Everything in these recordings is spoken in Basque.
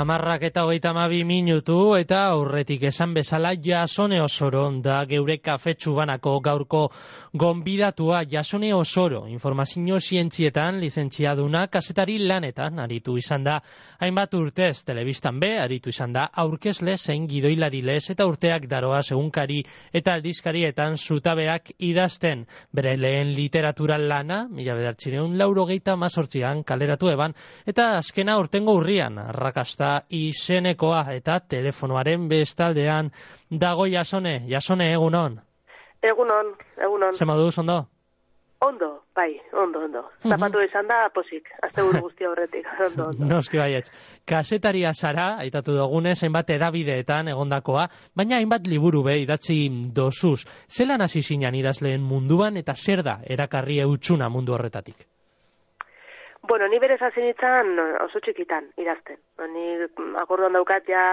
Amarrak eta hogeita mabi minutu eta aurretik esan bezala jasone osoro da geure kafetsu banako gaurko gonbidatua. Jasone osoro informazio zientzietan lizentziaduna kasetari lanetan aritu izan da. Hainbat urtez telebistan be aritu izan da aurkezle zein gidoilari lez eta urteak daroa segunkari eta aldizkarietan zutabeak idazten. Bere lehen literatura lana mila bedartxireun lauro geita mazortzian kaleratu eban eta azkena urtengo urrian arrakasta izenekoa eta telefonoaren bestaldean dago jasone, jasone egunon. Egunon, egunon. Zer modu, ondo? Ondo, bai, ondo, ondo. Zapatu izan da, posik, azte buru guztia horretik, ondo, ondo. Noski baietz. Kasetaria zara, aitatu dugunez, hainbat edabideetan egondakoa, baina hainbat liburu be, idatzi dosuz. Zelan hasi zinan idazleen munduan eta zer da erakarri eutxuna mundu horretatik? Bueno, ni berez hasi nintzen oso txikitan idazten. Ni akorduan daukat ja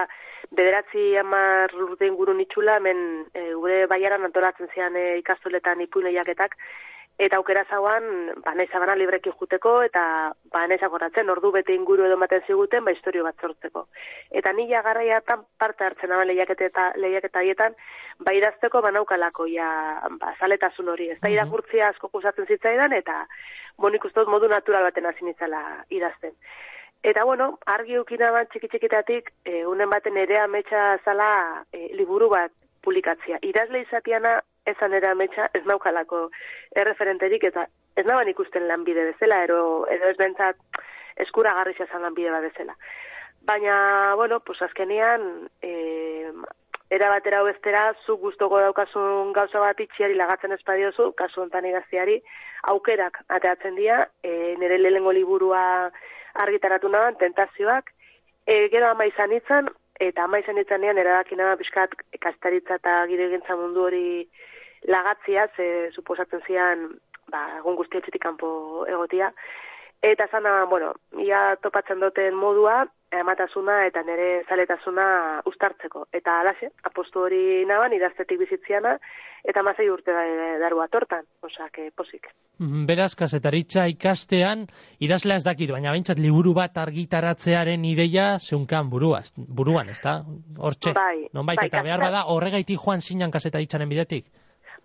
bederatzi amar urte inguru nitxula, hemen e, gure baiaran antolatzen zian e, ikastoletan ipuileiaketak, eta aukera zauan, ba, nahi zabana libreki juteko, eta ba, nahi zagoratzen, ordu bete inguru edo maten ziguten, ba, historio bat sortzeko. Eta nila garraiatan parte hartzen ama lehiaketa eta lehiaketa hietan, ba, idazteko banaukalako, ja, ba, zaletasun hori. Ez da, irakurtzia asko kusatzen zitzaidan, eta bonik ustot modu natural baten hasi nitzala idazten. Eta bueno, argi ukina bat txiki txikitatik, e, unen baten ere ametsa zala e, liburu bat publikatzia. Idazle izatiana esan ere ametsa ez naukalako erreferenterik eta ez naban ikusten lanbide bezala, ero, edo ez bentsat eskura garrisa zan lanbide bat bezala. Baina, bueno, pues azkenian, e, era batera bestera zu gustoko daukasun gauza bat itxiari lagatzen espadiozu, kasu hontan igaztiari, aukerak ateatzen dira, e, nire lehengo liburua argitaratu nahan, tentazioak, e, gero ama izan itzan, eta ama izan itzan nian, eradakina biskat kastaritza eta gire mundu hori lagatzia, ze suposatzen zian, ba, egun guzti etxetik kanpo egotia. Eta zana, bueno, ia topatzen duten modua, ematasuna eta nire zaletasuna ustartzeko. Eta alaxe, apostu hori naban, idaztetik bizitziana, eta mazai urte da, darua tortan, osak, posik. Mhm, beraz, kasetaritza ikastean, idazlea ez dakit, baina baintzat liburu bat argitaratzearen ideia zeunkan buruaz, buruan, ez da? Hortxe, bai, non bai, eta behar bada, horregaitik joan zinan kasetaritzaren bidetik?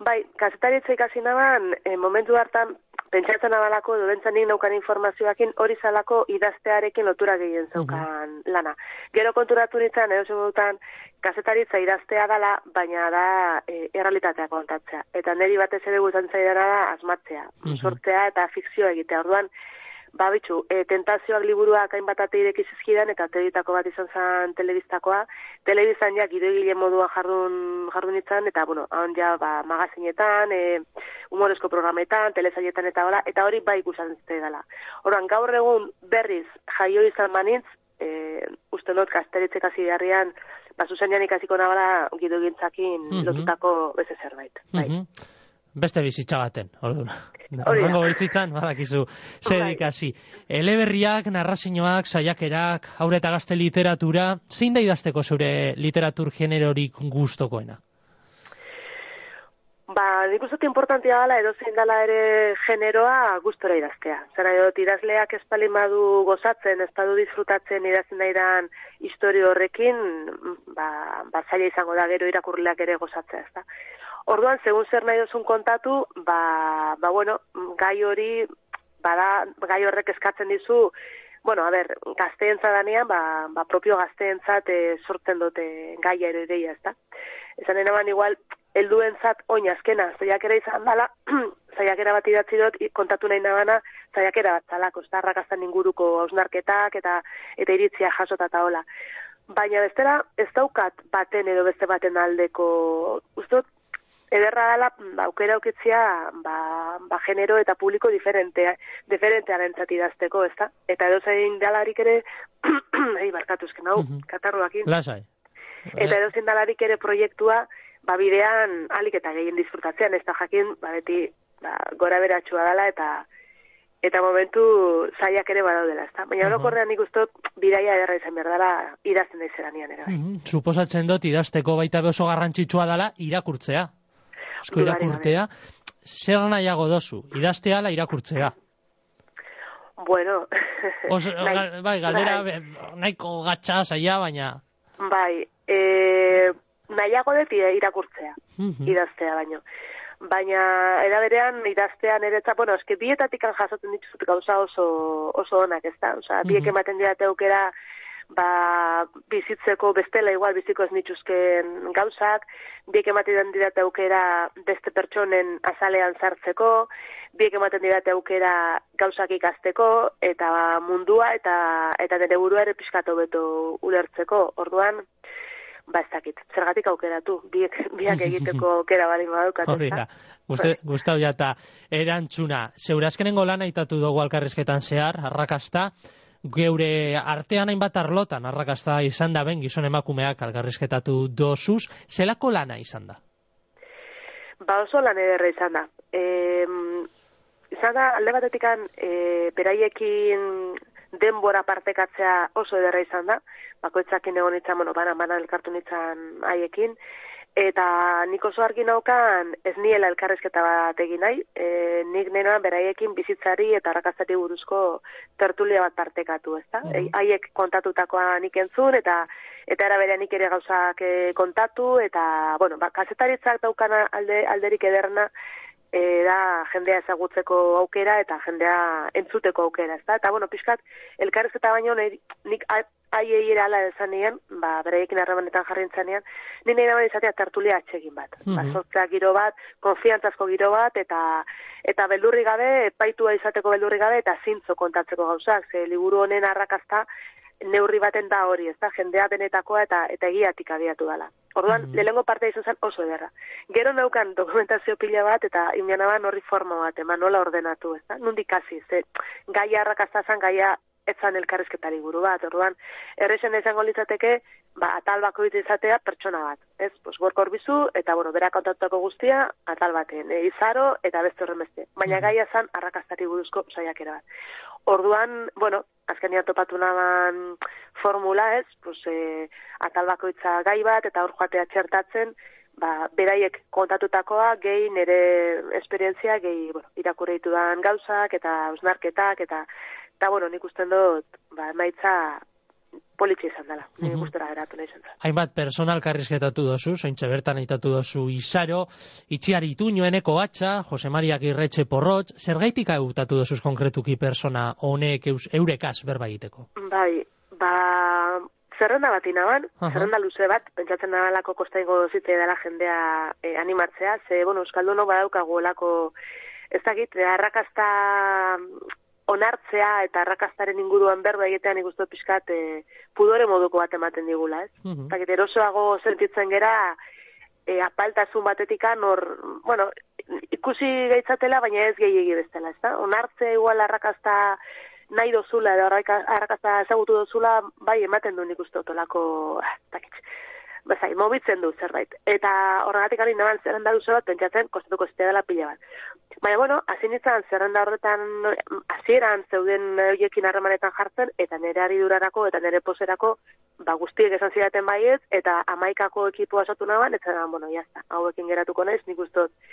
Bai, kasetaritza ikasi naban, e, momentu hartan, pentsatzen abalako, edo bentsanik naukan informazioakin, hori zalako idaztearekin lotura gehien zeukan lana. Gero konturatu nintzen, edo segundutan, kasetaritza idaztea dala, baina da e, errealitatea kontatzea. Eta niri batez ere guztan zaidana da asmatzea, sortzea eta fikzioa egitea. Orduan, ba bitxu, e, tentazioak liburuak hainbat ate ireki zizkidan, eta teletako bat izan zen telebistakoa, telebizan ja gidoigile moduan jardun, jardun itzan, eta bueno, hon ja ba, magazinetan, e, humorezko programetan, telezaietan eta hola, eta hori bai ikusan zite dela. Horan, gaur egun berriz jaio izan manitz, e, uste not, kasteritzek hasi garrian, ba, zuzenean ikasiko nabala gidoigintzakin mm -hmm. lotutako beze zerbait. Bai. Mm -hmm beste bizitza baten, orduan. Horrengo bizitzan, badakizu, zer bai. ikasi. Eleberriak, narrazioak, saiakerak, aurre eta gazte literatura, zein da idazteko zure literatur generorik gustokoena? Ba, nik uste importantia dela, edo zein dela ere generoa gustora idaztea. Zara, edo, idazleak espalin badu gozatzen, ez badu disfrutatzen idazten dairan historio horrekin, ba, ba zaila izango da gero irakurriak ere gozatzea, ez da. Orduan, segun zer nahi duzun kontatu, ba, ba bueno, gai hori, bada, gai horrek eskatzen dizu, bueno, a ber, gazteentza danean, ba, ba propio gazteentzat e, sortzen dute gai ere ideia, ez da? Ezan enaban, igual, helduentzat oin azkena, zaiakera izan dala, zaiakera bat idatzi dut, kontatu nahi nabana, zaiakera bat zalako, rakaztan inguruko hausnarketak eta eta iritzia jasota eta hola. Baina bestera, ez daukat baten edo beste baten aldeko, ustot, ederra dela ba, aukera aukitzia ba, ba, genero eta publiko diferentea, diferentearen idazteko, ez da? Eta edo zein dalarik ere, ei, barkatuzken hau, mm katarruakin. Lasai. Eta edo zein dalarik ere proiektua, ba, bidean alik eta gehien disfrutatzean, ez da jakin, ba, beti, ba, gora beratxua dela, eta eta momentu zaiak ere badaudela, ezta? Baina uh -huh. nik ustot bidaia ederra izan behar dela idazten da izan nian, ere. Uh Suposatzen dut idazteko baita oso garrantzitsua dela irakurtzea asko irakurtea, zer nahiago dozu, idaztea ala irakurtzea? Bueno, Os, Nahi- bai, galdera bai. nahiko gatsa saia, baina... Bai, e, nahiago dut irakurtzea, Mhm. idaztea baino. Baina, era berean, idaztean eretza, bueno, eske bietatik jasotzen dituzut gauza oso, oso onak, ez da? Osa, biek ematen dira aukera, ba, bizitzeko bestela igual biziko ez nituzken gauzak, biek ematen dira aukera beste pertsonen azalean sartzeko, biek ematen dira aukera gauzak ikasteko, eta mundua, eta eta nire burua ere pixkatu beto ulertzeko. Orduan, ba ez dakit, zergatik aukeratu, biek, biak egiteko aukera bali badaukat. Hori da. Gustau jata, erantzuna, zeure azkenengo lana itatu dugu alkarrizketan zehar, arrakasta, geure artean hainbat arlotan arrakasta izan da ben gizon emakumeak alkarrizketatu dozuz, zelako lana izan da? Ba oso lan ederra izan da. E, izan da, alde batetikan, e, beraiekin denbora partekatzea oso ederra izan da. Bakoitzakin egon nintzen, bueno, banan banan elkartu nintzen haiekin. Eta nik oso argi naukan ez niela elkarrezketa bat egin nahi, e, nik nenoan beraiekin bizitzari eta arrakastari buruzko tertulia bat partekatu, ezta? Mhm. E, haiek kontatutakoa nik entzun eta eta era berean nik ere gauzak e, kontatu eta, bueno, ba, kazetaritzak daukana alde, alderik ederna e, da jendea ezagutzeko aukera eta jendea entzuteko aukera, ezta? Eta, bueno, pixkat, elkarrezketa baino nik haiei ala esan nien, ba, beraiekin harremanetan jarri nintzanean, ni nahi nahi izatea tertulia atsegin bat. Ba, Mhm. giro bat, konfiantzazko giro bat, eta eta beldurri gabe, epaitua izateko beldurri gabe, eta zintzo kontatzeko gauzak, ze liburu honen arrakazta, neurri baten da hori, ez da, jendea benetakoa eta eta egiatik abiatu dela. Orduan, Mhm. lehenengo parte izan zen oso ederra. Gero neukan dokumentazio pila bat eta inaban horri forma bat, eman nola ordenatu, ez da? Nundik hasi, ze gaia arrakazta zen, gaia etzan elkarrizketari buru bat, orduan, errexen izango litzateke, ba, atal bakoitz izatea pertsona bat, ez? Pues, gorkor bizu, eta, bueno, bera kontatutako guztia, atal baten, e, izaro, eta beste horren beste. Baina gaia zen arrakastari buruzko saiakera bat. Orduan, bueno, azkenean topatu naban formula ez, pues, e, atal bakoitza gai bat, eta hor joatea txertatzen, ba, beraiek kontatutakoa, gehi nire esperientzia, gehi, bueno, irakurri ditudan gauzak, eta ausnarketak, eta, eta, bueno, nik usten dut, ba, emaitza politxe izan dela, nire Mhm. gustora geratu nahi dela. Hainbat personal karrizketatu dozu, zointxe bertan aitatu dozu Izaro, Itxiari Ituñoeneko atxa, Jose Maria Girretxe Porrotx, zergaitik hautatu dozuz konkretuki persona honek eus, eurekaz berba egiteko? Bai, ba, zerrenda bat inaban, Aha. zerrenda luze bat, pentsatzen nabalako kostaingo zitzei dela jendea eh, animatzea, ze, bueno, Euskalduno badaukagu olako, ez dakit, arrakasta onartzea eta arrakastaren inguruan berba egitean ikustu pixkat eh, pudore moduko bat ematen digula, ez? Ez dakit, erosoago sentitzen gera, e, apaltasun batetikan hor, bueno, ikusi gaitzatela, baina ez gehiegi bestela, ezta? Onartze igual arrakasta nahi dozula, edo arraka- arrakasta ezagutu dozula, bai ematen du nik uste otolako, bezai, mobitzen du zerbait. Eta horregatik ari naban zerrenda duzu bat, pentsatzen, kostatuko zitea dela pila bat. Baina, bueno, hasi nintzen zerrenda horretan, hasieran zeuden horiekin harremanetan jartzen, eta nire aridurarako eta nire poserako, ba, guztiek esan zidaten baiet, eta amaikako ekipoa osatu naban, eta bueno, jazta, hauekin geratuko naiz, nik uste dut,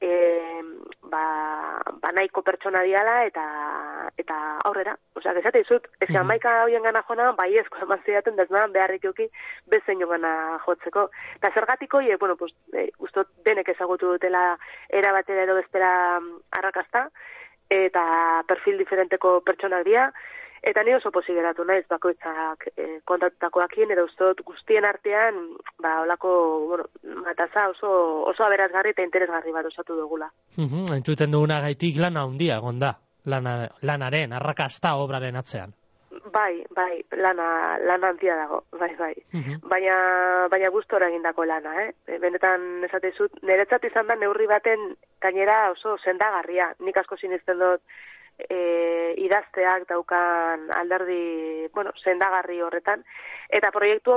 e, ba, ba nahiko pertsona diala eta eta aurrera. Osea, esate dizut, ez Mhm. amaika hoien gana jona, bai ezko eman zidaten deznadan beharrik euki bezein gana jotzeko. Eta zergatik hoi, bueno, pues, e, ustot denek ezagutu dutela era batera edo bestera mm, arrakasta, eta perfil diferenteko pertsonak dira, Eta ni oso posi geratu naiz bakoitzak e, kontatutakoakin edo ustot guztien artean ba holako bueno mataza oso oso aberazgarri eta interesgarri bat osatu dugula. Mhm, entzuten duguna gaitik lana handia egon da, lana, lanaren, arrakasta obraren atzean. Bai, bai, lana lana handia dago, bai, bai. Mhm. Baina baina gustora egindako lana, eh? E, Benetan esate dizut, niretzat izan da neurri baten gainera oso sendagarria. Nik asko sinisten dut e, idazteak daukan alderdi, bueno, sendagarri horretan. Eta proiektu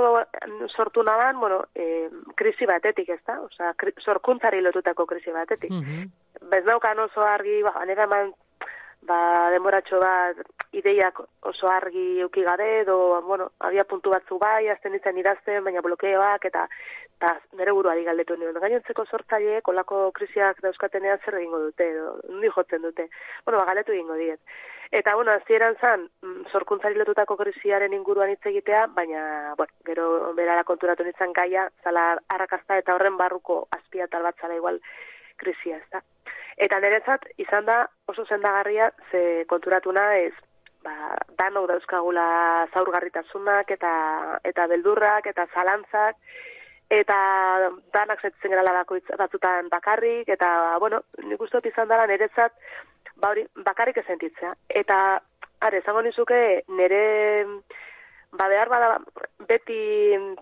sortu naban, bueno, e, krisi batetik, ez da? Osa, kri, sorkuntzari lotutako krisi batetik. Mhm. Bez naukan oso argi, ba, nire eman ba, demoratxo bat ideiak oso argi euki gabe, edo, bueno, abia puntu batzu bai, azten izan idazten, baina blokeoak, eta, eta nire burua galdetu nion. Gainontzeko sortzaile, kolako krisiak dauzkatenean zer egingo dute, edo, nundi jotzen dute. Bueno, ba, galetu egingo diet. Eta, bueno, azieran zan, mm, sorkuntzari lotutako krisiaren inguruan hitz egitea, baina, bueno, gero berara konturatu nintzen gaia, zala arrakazta eta horren barruko azpiatal bat zala igual krisia, ez da. Eta niretzat, izan da oso zendagarria, ze konturatu ez, ba, dano dauzkagula zaurgarritasunak eta eta beldurrak eta zalantzak, eta danak zaitzen gara bakoitz batzutan bakarrik, eta, bueno, nik uste izan dara niretzat, ba, hori, bakarrik esentitzea. Eta, are, zango nizuke, nire ba behar bada beti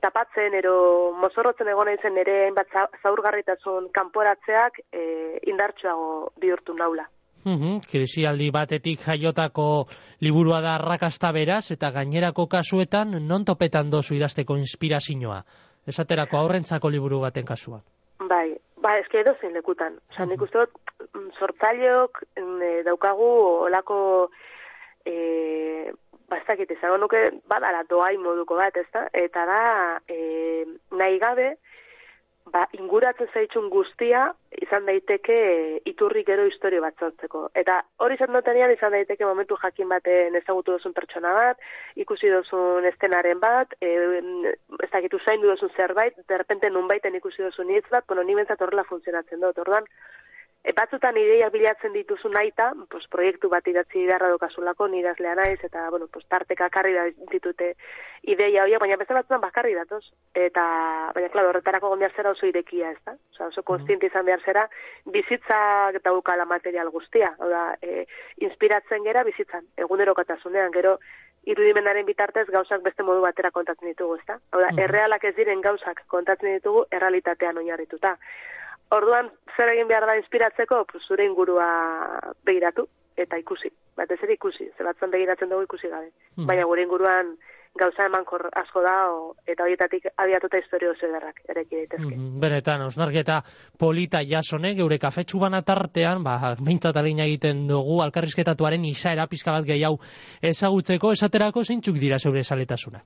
tapatzen ero mozorrotzen egon izen ere hainbat zaurgarritasun kanporatzeak e, indartsuago bihurtu naula. Mm krisialdi batetik jaiotako liburua da arrakasta beraz eta gainerako kasuetan non topetan dozu idazteko inspirazioa. Esaterako aurrentzako liburu baten kasuan. Bai, ba, eske edo zein lekutan. Osa, nik uste mm, sortzaileok mm, daukagu olako e, bastakit izango nuke badala doai moduko bat, ezta? Eta da e, nahi gabe ba, inguratzen zaitxun guztia izan daiteke iturri gero historio bat sortzeko. Eta hori izan dutenean izan daiteke momentu jakin baten ezagutu duzun pertsona bat, ikusi duzun estenaren bat, e, ez dakitu zain duzun zerbait, derrepente nun baiten ikusi duzun hitz bat, bueno, ni bentsat horrela funtzionatzen dut, orduan, E, batzutan ideiak bilatzen dituzu naita, pues, proiektu bat idatzi beharra dokasulako, nidazlea naiz, eta, bueno, pues, tarteka karri da ditute ideia horiek, baina beste batzutan bakarri datoz. Eta, baina, klaro, horretarako gondiar zera oso irekia, ez da? Osa, oso konstienti izan behar zera, bizitza daukala material guztia. Oda, e, inspiratzen gera bizitzan, egunerokatasunean, gero, irudimenaren bitartez gauzak beste modu batera kontatzen ditugu, ezta? Oda, errealak ez diren gauzak kontatzen ditugu errealitatean oinarrituta. Orduan, zer egin behar da inspiratzeko, pues, zure ingurua begiratu eta ikusi. Batez ere ikusi, ze batzen begiratzen dugu ikusi gabe. Mm. Baina gure inguruan gauza eman asko da, o, eta horietatik abiatuta historio oso edarrak, ere daitezke. Mm -hmm. Benetan, osnarketa polita jasone, geure kafetxu banatartean, ba, meintzat egiten dugu, alkarrizketatuaren izaera pizka bat gehiago ezagutzeko, esaterako zeintzuk dira zeure saletasunak?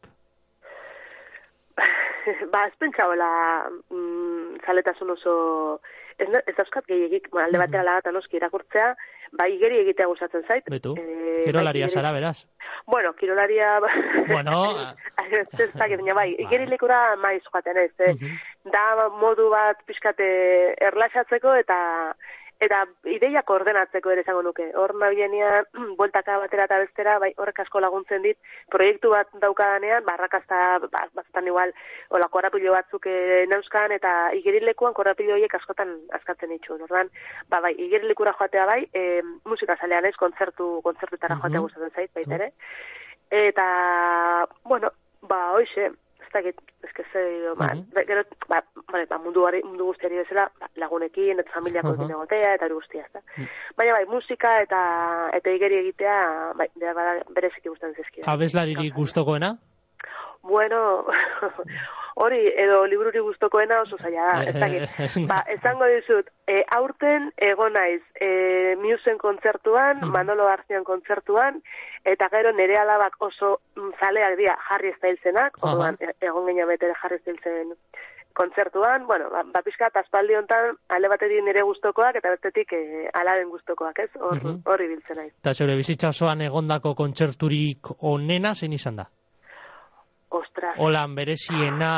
ba, ez pentsaola mm, zaletasun oso ez, ez dauzkat gehiagik, bueno, alde batera lagata noski irakurtzea, ba, igeri egitea gustatzen zait. Betu, e, kirolaria bai, zara, beraz? Bueno, kirolaria... Bueno... ez ez dakit, bai, bai, igeri lekura maiz joaten ez, eh? da modu bat pixkate erlaxatzeko eta eta ideiak ordenatzeko ere izango nuke. Hor nabilenia, bueltaka batera eta bestera, bai, horrek asko laguntzen dit, proiektu bat daukadanean, barrakazta, ba, batzutan igual, hola, korapilo batzuk e, neuzkan, eta igerilekuan korapilo horiek askotan askatzen ditu. Ordan, ba, bai, igerilekura joatea bai, e, musika zalean ez, kontzertu, kontzertutara joatea mm gustatzen zait, baita ere. Eta, bueno, ba, hoxe, ez dakit, que ze, ba, gero, ba, ba, ba, mundu, ari, mundu guztiari bezala, ba, lagunekin, eta familiako uh -huh. egotea, eta hori guztia, ez da. Mm. Baina, bai, musika eta eta igeri egitea, bai, bereziki gustatzen zizkida. Abeslaririk gustokoena? Bueno, hori, edo libururi gustokoena oso zaila da, ez dakit. Ba, esango dizut, e, aurten ego naiz, e, Musen kontzertuan, mm. Manolo Garzian kontzertuan, eta gero nere alabak oso zaleak dira jarri estailzenak, orduan, e, egon genia betere jarri estailzen kontzertuan, bueno, ba, ba pixka, aspaldi hontan, ale batetik nire gustokoak eta bestetik e, alaben gustokoak, ez? Hor, hori biltzen naiz. Eta zure bizitza osoan egondako kontzerturik onena zein izan da? Ostras. Olan bereziena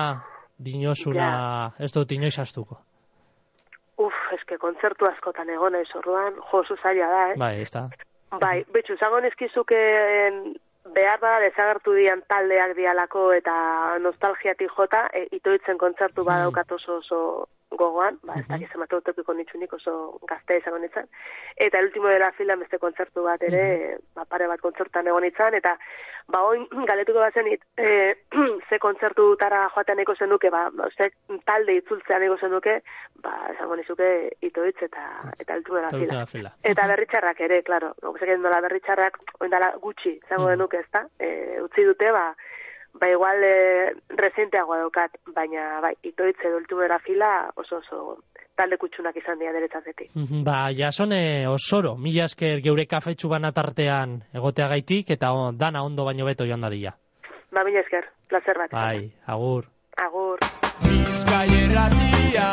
dinosuna ez dut inoiz astuko. Uf, eske kontzertu askotan egon ez orduan, jo, zaila da, eh? Bai, ez da. Bai, betxu, zago neskizuke behar da desagertu dian taldeak dialako eta nostalgiatik jota, e, itoitzen kontzertu hmm. badaukat oso oso gogoan, ba, ez da, gizema topiko nitsunik oso gazte izango nintzen. Eta el último de la fila beste kontzertu bat ere, mm ba, pare bat kontzertan egon nintzen, eta ba, oin galetuko bat zenit, e, ze kontzertu tara joatean eko zenuke, ba, ze talde itzultzean eko zenuke, ba, izango nizuke itoitz eta eta el último de la fila. Eta berritxarrak ere, klaro, no, dola berritxarrak, oindala gutxi, izango denuke, ez da, e, utzi dute, ba, ba igual e, resenteagoa daukat, baina bai, itoitze dultu bera fila oso oso talde kutsunak izan dira deretzatzetik. Mhm, ba, jasone osoro, mila esker geure kafetxu banatartean egotea gaitik, eta on, dana ondo baino beto joan da dira. Ba, mila esker, placer bat. Bai, agur. Agur. Bizkaierratia